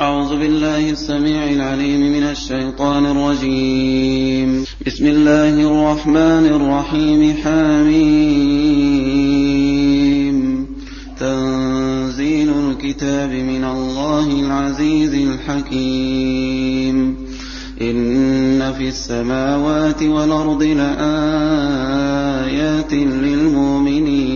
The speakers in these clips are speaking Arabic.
أعوذ بالله السميع العليم من الشيطان الرجيم. بسم الله الرحمن الرحيم. حميم. تنزيل الكتاب من الله العزيز الحكيم. إن في السماوات والأرض لآيات للمؤمنين.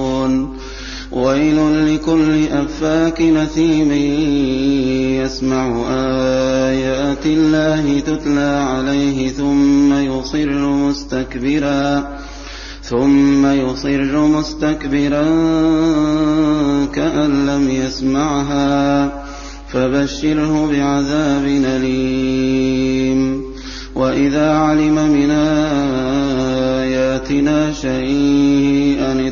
ويل لكل أفاك نثيم يسمع آيات الله تتلى عليه ثم يصر مستكبرا ثم يصر مستكبرا كأن لم يسمعها فبشره بعذاب أليم وإذا علم من آياتنا شيئا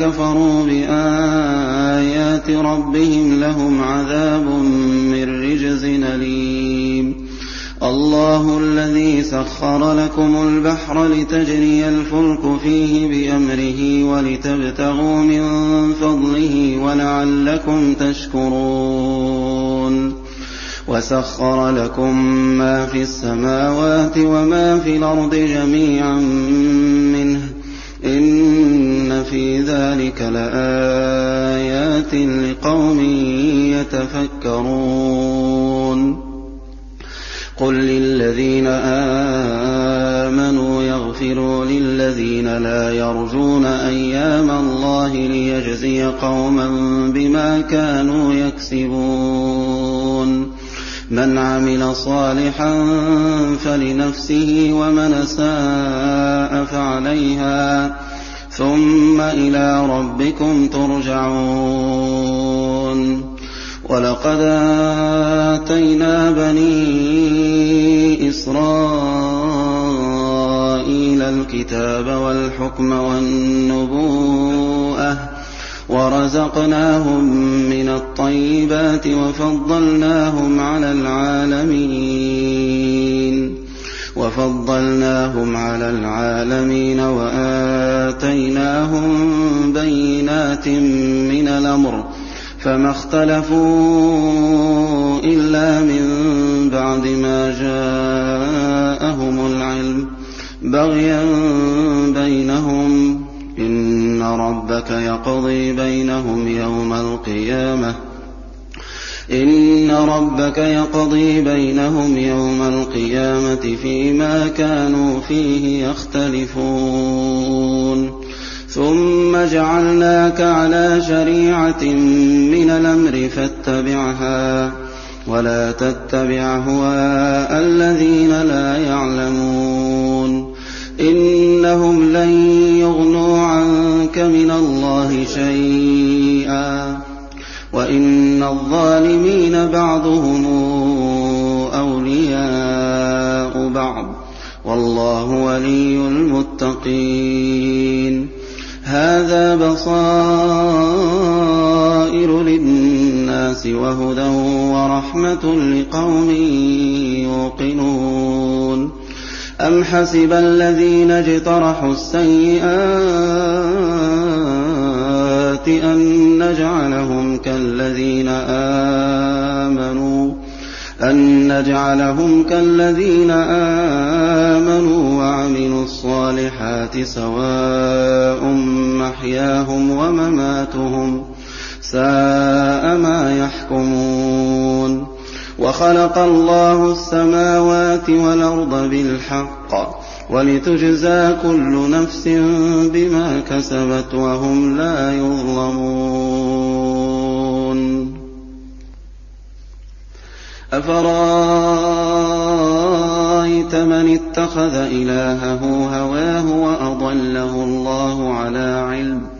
كفروا بآيات ربهم لهم عذاب من رجز أليم. الله الذي سخر لكم البحر لتجري الفلك فيه بأمره ولتبتغوا من فضله ولعلكم تشكرون. وسخر لكم ما في السماوات وما في الأرض جميعا منه. في ذلك لآيات لقوم يتفكرون قل للذين آمنوا يغفروا للذين لا يرجون أيام الله ليجزي قوما بما كانوا يكسبون من عمل صالحا فلنفسه ومن ساء فعليها ثم إلى ربكم ترجعون. ولقد آتينا بني إسرائيل الكتاب والحكم والنبوءة ورزقناهم من الطيبات وفضلناهم على العالمين. وفضلناهم على العالمين وآتيناهم بينات من الأمر فما اختلفوا إلا من بعد ما جاءهم العلم بغيا بينهم إن ربك يقضي بينهم يوم القيامة إن ربك يقضي بينهم يوم القيامة فيما كانوا فيه يختلفون. ثم جعلناك على شريعة من الأمر فاتبعها ولا تتبع هواء الذين لا يعلمون. إنهم لن يغنوا عنك من الله شيئا. وإن الظالمين بعضهم أولياء بعض. والله ولي المتقين. هذا بصائر للناس وهدى ورحمة لقوم يوقنون. أَمْ حَسِبَ الَّذِينَ اجْتَرَحُوا السَّيِّئَاتِ أَن نَّجْعَلَهُمْ كَالَّذِينَ آمَنُوا أَن نَّجْعَلَهُمْ كَالَّذِينَ آمَنُوا وَعَمِلُوا الصَّالِحَاتِ سَوَاءٌ مَّحْيَاهُمْ وَمَمَاتُهُمْ ۚ سَاءَ مَا يَحْكُمُونَ وَخَلَقَ اللَّهُ السَّمَاوَاتِ وَالْأَرْضَ بِالْحَقِّ وَلِتُجْزَىٰ كُلُّ نَفْسٍ بِمَا كَسَبَتْ وَهُمْ لَا يُظْلَمُونَ. أَفَرَأَيْتَ مَنِ اتَّخَذَ إِلَٰهَهُ هَوَاهُ وَأَضَلَّهُ اللَّهُ عَلَىٰ عِلْمٍ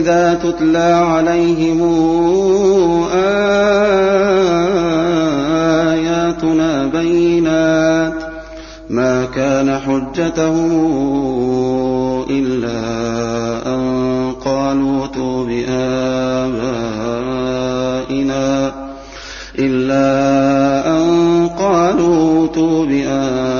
وإذا تتلى عليهم آياتنا بينات ما كان حجتهم إلا أن قالوا ائتوا بآبائنا إلا أن قالوا ائتوا بآبائنا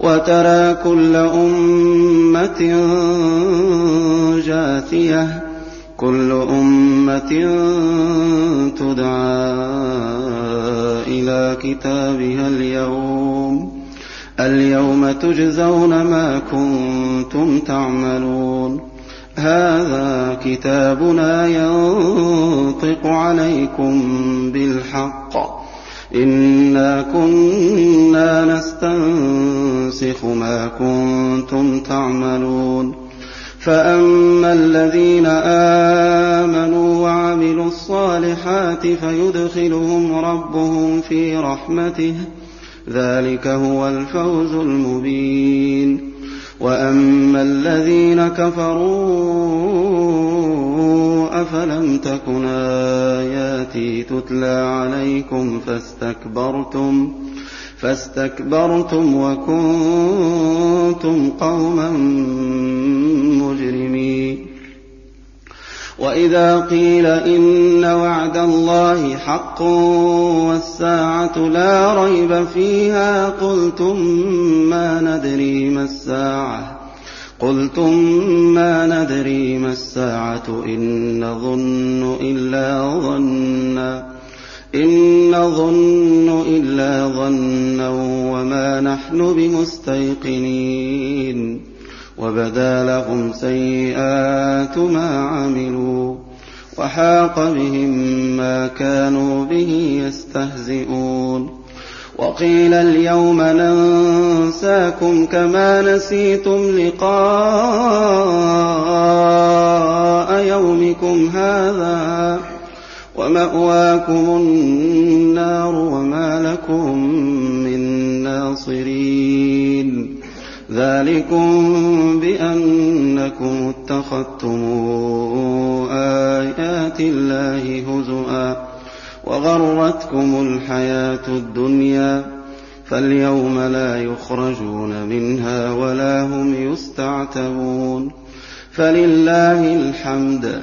وَتَرَىٰ كُلَّ أُمَّةٍ جَاثِيَةً كُلُّ أُمَّةٍ تُدْعَىٰ إِلَىٰ كِتَابِهَا الْيَوْمَ. الْيَوْمَ تُجْزَوْنَ مَا كُنتُمْ تَعْمَلُونَ. هَٰذَا كِتَابُنَا يَنطِقُ عَلَيْكُم بِالْحَقِّ ۚ. إِنَّا كُنَّا نَسْتَنسِخُ مَا كُنتُمْ تَعْمَلُونَ فَأَمَّا الَّذِينَ آمَنُوا وَعَمِلُوا الصَّالِحَاتِ فَيُدْخِلُهُمْ رَبُّهُمْ فِي رَحْمَتِهِ ۚ ذَٰلِكَ هُوَ الْفَوْزُ الْمُبِينُ وَأَمَّا الَّذِينَ كَفَرُوا أَفَلَمْ تَكُنْ آيَاتِي تُتْلَىٰ عَلَيْكُمْ فَاسْتَكْبَرْتُمْ فَاسْتَكْبَرْتُمْ وَكُنتُمْ قَوْمًا مُّجْرِمِينَ. وَإِذَا قِيلَ إِنَّ وَعْدَ اللَّهِ حَقٌّ وَالسَّاعَةُ لَا رَيْبَ فِيهَا قُلْتُم مَّا نَدْرِي مَا السَّاعَةُ. قُلْتُم مَّا نَدْرِي مَا السَّاعَةُ. إِن نَّظُنُّ إِلَّا ظَنًّا. إِن نَّظُنُّ إِلَّا ظَنًّا وَمَا نَحْنُ بِمُسْتَيْقِنِينَ وَبَدَا لَهُمْ سَيِّئَاتُ مَا عَمِلُوا وَحَاقَ بِهِم مَّا كَانُوا بِهِ يَسْتَهْزِئُونَ وَقِيلَ الْيَوْمَ نَنسَاكُمْ كَمَا نَسِيتُمْ لِقَاءَ يَوْمِكُمْ هَٰذَا وَمَأْوَاكُمُ النَّارُ وَمَا لَكُم مِّن نَّاصِرِينَ. ذَٰلِكُم بِأَنَّكُمُ اتَّخَذْتُمْ آيَاتِ اللَّهِ هُزُوًا وَغَرَّتْكُمُ الْحَيَاةُ الدُّنْيَا فَالْيَوْمَ لَا يُخْرَجُونَ مِنْهَا وَلَا هُمْ يُسْتَعْتَبُونَ. فَلِلَّهِ الْحَمْدُ